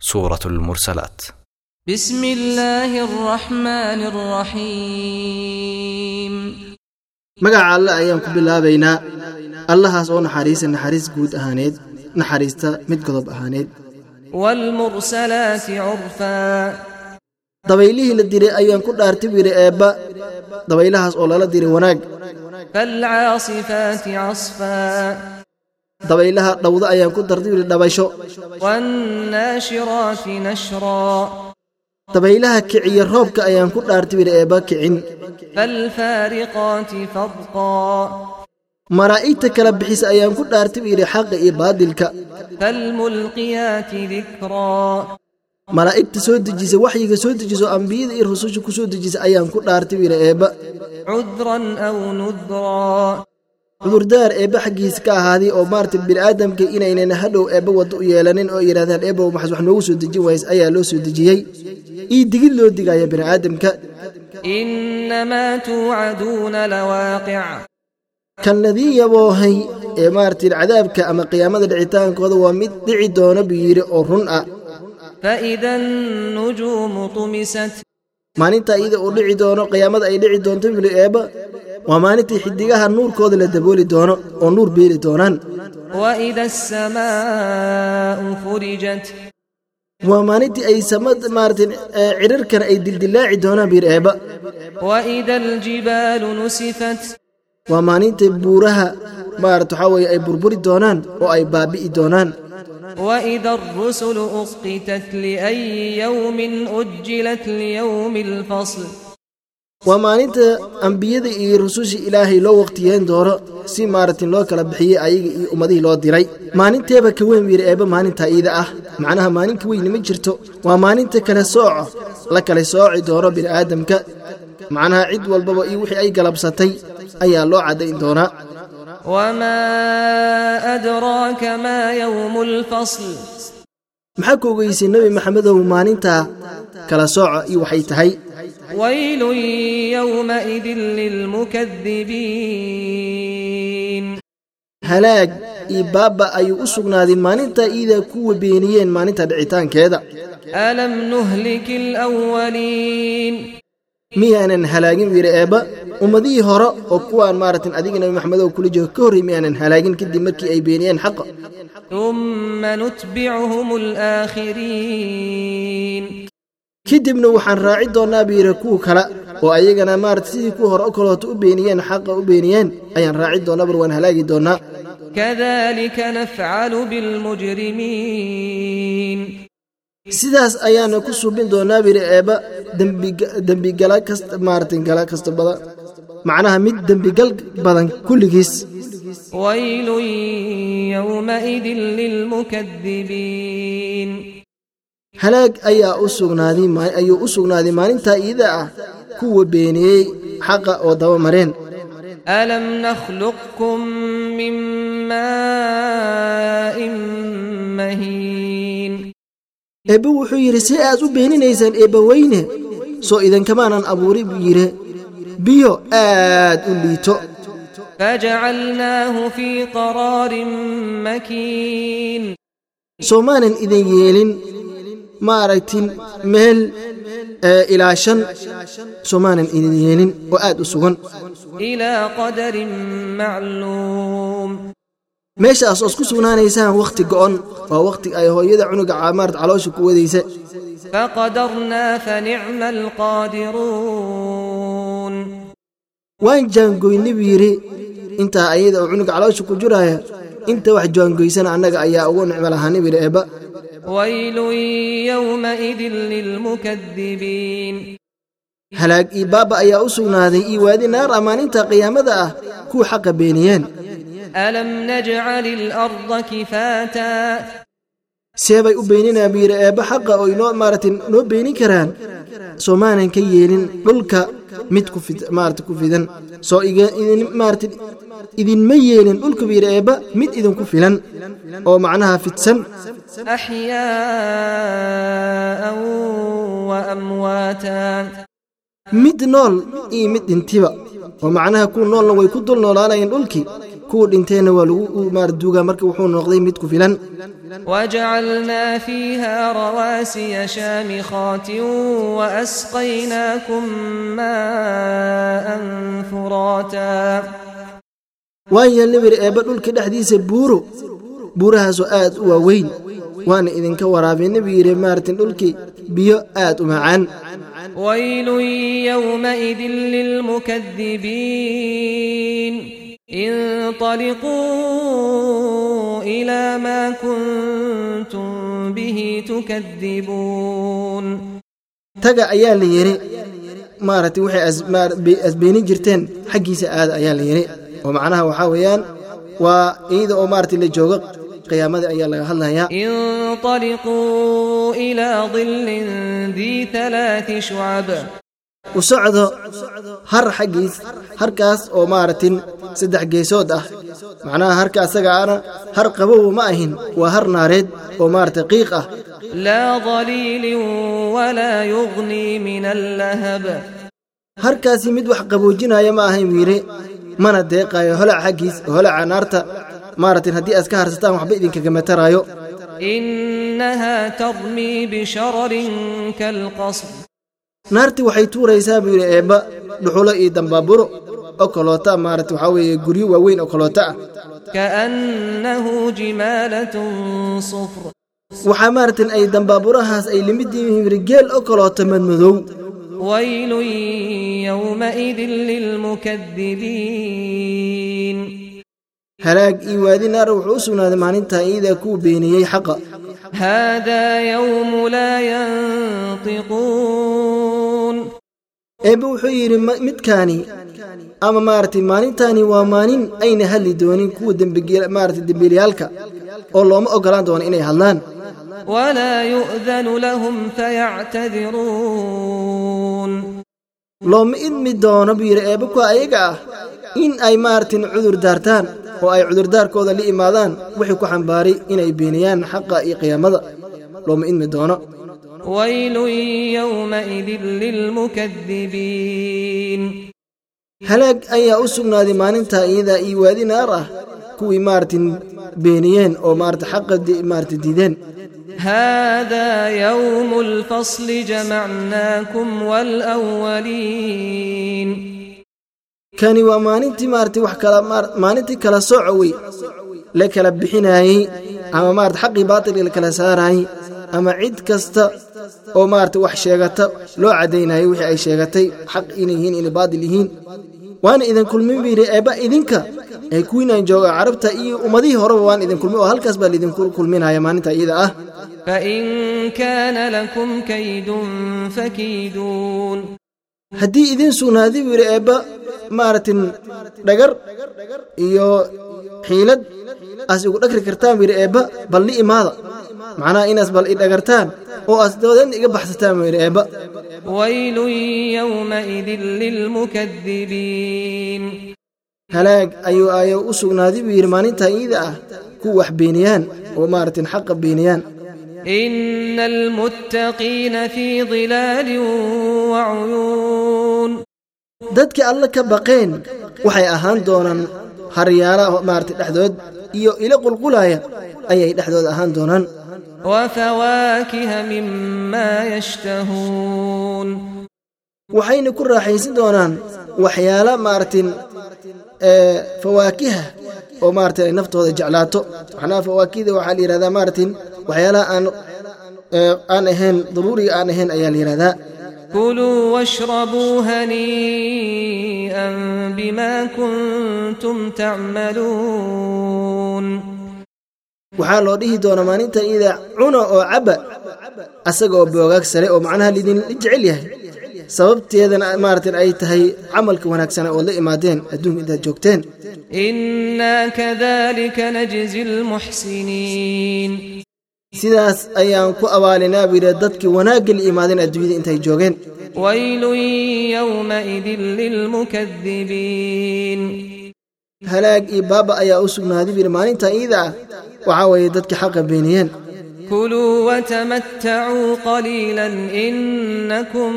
سورة المرسلات بسم الله الرحمن الرحيم magaca alle ayaan ku bilaabaynaa allahaas oo naxariisa naxariis guud ahaaneed naxariista mid godob ahaaneed والمرسلات عرفا dabaylihii la diray ayaan ku dhaartay wiiri eebba dabaylahaas oo lala diray wanaag فالعاصفات عصفا dabaylaha dhawdo ayaan ku dardiili dhabaysho. Dabaylaha kiciya roobka ayaan ku dhaartiwili eebba kicin. Malaa'igta kala bixisa ayaan ku dhaartiwili xaqa iyo baadilka. Malaa'igta soo dejisa waxyiga soo dejiso ambiyada iyo rususha ku soo dejisa ayaan ku dhaartiwili eebba cudurdaar eebba xaggiisa ka ahaaday oo maarata bini'aadamka inaynan hadhow eebba waddo u yeelanin oo yidhahdaan eebow maxas wax noogu soo dejin waayes ayaa loo soo dejiyey. Ii digid loo digaya bini'aadamka kan ladii yaboohay ee maarata cadaabka ama qiyaamada dhicitaankooda waa mid dhici doona buu yidhi oo run ah. Maalinta iyada uu dhici doono qiyaamada ay dhici doonto mili eebba waa maalintii xidigaha nuurkooda la dabooli doono oo nuur beeli doonaan وإذا السماء فرجت waa maalintii ay samad maarata cidharkana ay dildillaaci doonaan buu yidhi eebba وإذا الجبال نسفت waa maalinta buuraha maarata waxaa weeye ay burburi doonaan oo ay baabi'i doonaan وإذا الرسل أقتت لأي يوم أجلت ليوم الفصل waa maalinta ambiyada iyo rususha ilaahay loo waqtiyeyn doono si maaratin loo kala bixiyey ayaga iyo ummadihii loo diray. Maalinteeba ka weyn wiiri eebba maalinta iida ah. Macnaha maalinka weyni ma jirto. Waa maalinta kala sooco la kala sooci doono bini'aadamka. Macnaha cid walbaba iyo wixii ay galabsatay ayaa loo caddayn doonaa. Maxaa ku ogeysa nebi maxamedow maalintaa kala sooco iyo waxay tahay? ويل يومئذ للمكذبين halaag iyo baabba ayuu u sugnaaday maalintaa iidaa kuwa beeniyeen maalinta dhicitaankeeda ألم نهلك الأولين miyaanan halaagin wiiri eebba ummadihii hore oo kuwaan maaratan adiga nebi maxamedow kula jooga ka horrey miyaanan halaagin kadib markii ay beeniyeen xaqa ثم نتبعهم الآخرين kadibna waxaan raaci doonnaa buu yidhi kuwa kale oo ayagana maarata sidii kuwa hor o kaloota u beeniyeen xaqa u beeniyeen ayaan raaci doonaa. Bar waan halaagi doonaa. Kadalika nafcalu bilmujrimiin. Sidaas ayaana ku suubin doonaa buu yidhi eebba dembigala kasta maaratan gala kasta bada macnaha mid dembigal badan kulligiis. Waylun yowmaidin lilmukadibiin halaag ayaa ayuu u sugnaaday maalintaa iida ah. Kuwa beeniyey xaqa oo daba mareen. Alam nakhluqkum min maain mahiin. Eebbe wuxuu yidhi see aad u beeninaysaan eebbaweyne soo idankamaanan abuuri buu yidhi biyo aad u liito. Fajacalnaahu fii qaraarin makiin. Soomaanan idin yeelin maaragti meel ilaa shan soomaanan idin yeelin oo aad u sugan. Meeshaas oos ku sugnaanaysaan wakhti go'on waa wakhti ay hooyada cunuga caamaarad caloosha ku wadaysa waan jaangoyni buu yidhi intaa ayada oo cunuga caloosha ku jiraaya inta wax jaangoysana annaga ayaa ugu nicmo lahaani bidhi eebba ويل يومئذ للمكذبين halaag iyo baabba ayaa u sugnaaday iyo waadi naar ah maalinta qiyaamada ah kuwa xaqa beeniyeen ألم نجعل الأرض كفاتا seebay u beeninaan buu yidhi eebba xaqa oo inoo maaragtay noo beenin karaan soo maanan ka yeelin dhulka mid ku fid maarata ku fidan soo iga idin maarata idinma yeelin dhulka buu yidhi eebba mid idinku filan. Oo macnaha fidsan. Mid nool iyo mid dhintiba. Oo macnaha kuwa noolna way ku dul noolaanayeen dhulkii kuwa dhinteenna waa lagu maar duugaa marka wuxuu noqday mid ku filan. Wjcalnaa fiiha rawaasiya shaamikhaatin waasqaynaakum maan furaata waan yeelna biri eebba dhulka dhexdiisa buuro buurahaasoo aad u waaweyn waana idinka waraabinna buu yidhi maartin dhulkii biyo aad u macaan ويل يومئذ للمكذبين انطلقوا إلى ما كنتم به تكذبون taga ayaa la yidhi maaragtay waxay as- maar- be- asbeenin jirteen xaggiisa aada ayaa la yidhi oo macnaha waxaa weeyaan waa iyada oo maarata la joogo qiyaamada ayaa laga hadlayaa. U socdo har xaggiis harkaas oo maaratin saddex geesood ah. Macnaha harka asaga har qabow ma ahin waa har naareed oo maarata qiiq ah. Harkaasi mid wax qaboojinaya ma ahayn wiire mana deeqaayo holac xaggiis holaca naarta maaratin haddii aad ka harsataan waxba idinkagama taraayo. Naartii waxay tuuraysaa buu yidhi eebba dhuxulo iyo dambaaburo oo kaloota maarata waxaa weeye guryo waaweyn oo kaloota ah waxaa maaratan ay dambaaburahaas ay limidii mihimri geel oo kaloota madmadow ويل يومئذ للمكذبين halaag iyo waadi naara wuxuu u sugnaaday maalintaa iidaa kuwa beeniyey xaqa هذا يوم لا ينطقون eebbe wuxuu yidhi ma- midkaani ama maaragtay maalintaani waa maalin ayna hadli doonin kuwa dembige- maaragtay dembiilayaalka oo looma ogolaan doono inay hadlaan ولا يؤذن لهم فيعتذرون looma idmi doono buu yidhi eebbe kuwa ayaga ah in ay maaragtin cudur daartaan oo ay cudurdaarkooda la imaadaan wixii ku xambaaray inay beeniyaan xaqa iyo qiyaamada looma idmi doono ويل يومئذ للمكذبين halaag ayaa u sugnaaday maalintaa iyadaa iyo waadi naar ah kuwii maaragtin beeniyeen oo maarata xaqa di- maarata diideen هذا يوم الفصل جمعناكم والأولين kani waa maalintii maaragtay wax kala maar- maalintii kala sooco wey la kala bixinaayey ama maarata xaqii baatilka la kala saaraayey ama cid kasta oo maarata wax sheegata loo caddaynayay wixii ay sheegatay xaq inay yihiin inay baatil yihiin waana idin kulmin buu yidhi eebba idinka ee kuwiinaan jooga carabta iyo ummadihii horeba waan idin kulmin oo halkaas baa laidinku kulminaya maalinta iyada ah fain kaana lakum kaydun fakiiduun haddii idin sugnaadi buu yidhi eebba maaragtin dhagar iyo xiilad aas igu dhagri kartaan buu yidhi eebba balni imaada. Macnaha inaas bal i dhagartaan oo aas dabadeedna iga baxsataan buu yidhi eebba. waylun yowmaidin lilmukadibiin halaag ayuu aayow u sugnaadi buu yidhi maalintaa iida ah ku wax beeniyaan oo maaratin xaqa beeniyaan. إن المتقين في ظلال وعيون dadkii alle ka baqeen waxay ahaan doonaan haryaala maaragtay dhexdood iyo ilo qulqulaya ayay dhexdood ahaan doonaan وفواكه مما يشتهون waxayna ku raaxaysan doonaan waxyaala maaragtin ee fawaakiha oo maaragtay ay naftooda jeclaato macnaha fawaakihda waxaa la yidhahdaa maaragtin waxyaalaha eh, aan ahayn daruuriga aan ahayn ayaa la yidhahdaa kuluu washrabuu hanii'an bimaa kuntum tacmaluun waxaa loo dhihi doonaa maalinta idaa cuna oo cabba asaga oo boogaag sare oo macnaha laydin jecel yahay. Sababteedana maaratan ay tahay camalka wanaagsana ood la imaadeen adduunka intaad joogteen sidaas ayaan ku abaalinaa buu yidhi dadkii wanaagga la imaadeen adduunyada intay joogeen. Halaag iyo baaba ayaa u sugnaaday buu yidhi maalintaa iida ah waxaa weeye dadkii xaqa beeniyeen. Kuluu watamatacuu qaliilan innakum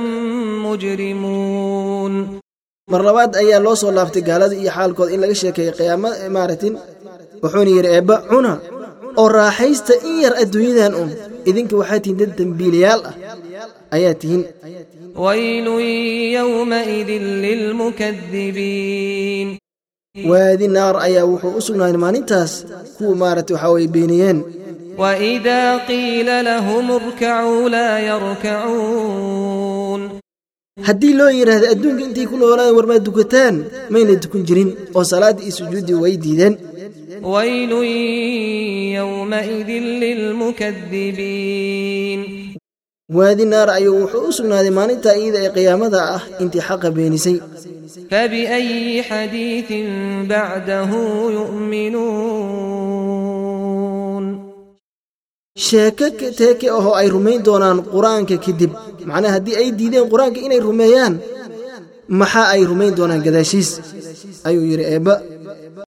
mujrimuun. Mar labaad ayaa loo soo laaftay gaalada iyo xaalkooda in laga sheekeeyey qiyaamada maaratin wuxuuna yidhi eebba cuna oo raaxaysta in yar adduunyadan un idinka waxaa tihiin dad dembiilayaal ah ayaa tihiin ويل يومئذ للمكذبين waadi naar ayaa wuxuu u sugnaaday maalintaas kuwa maaragtay waxaa weye beeniyeen وإذا قيل لهم اركعوا لا يركعون haddii loo yidhaahdo adduunka intay ku noolaadeen war maad dukataan mayna dukan jirin oo salaaddii iyo sujuuddii way diideen ويل يومئذ للمكذبين waadi naar ayuu wuxuu u sugnaaday maalintaa iyada ee qiyaamada ah intii xaqa beenisay فبأي حديث بعده يؤمنون sheeko teeke ahoo ay rumayn doonaan qur-aanka kadib macnaha haddii ay diideen qur-aanka inay rumeeyaan maxaa ay rumayn doonaan gadaashiis ayuu yidhi eebba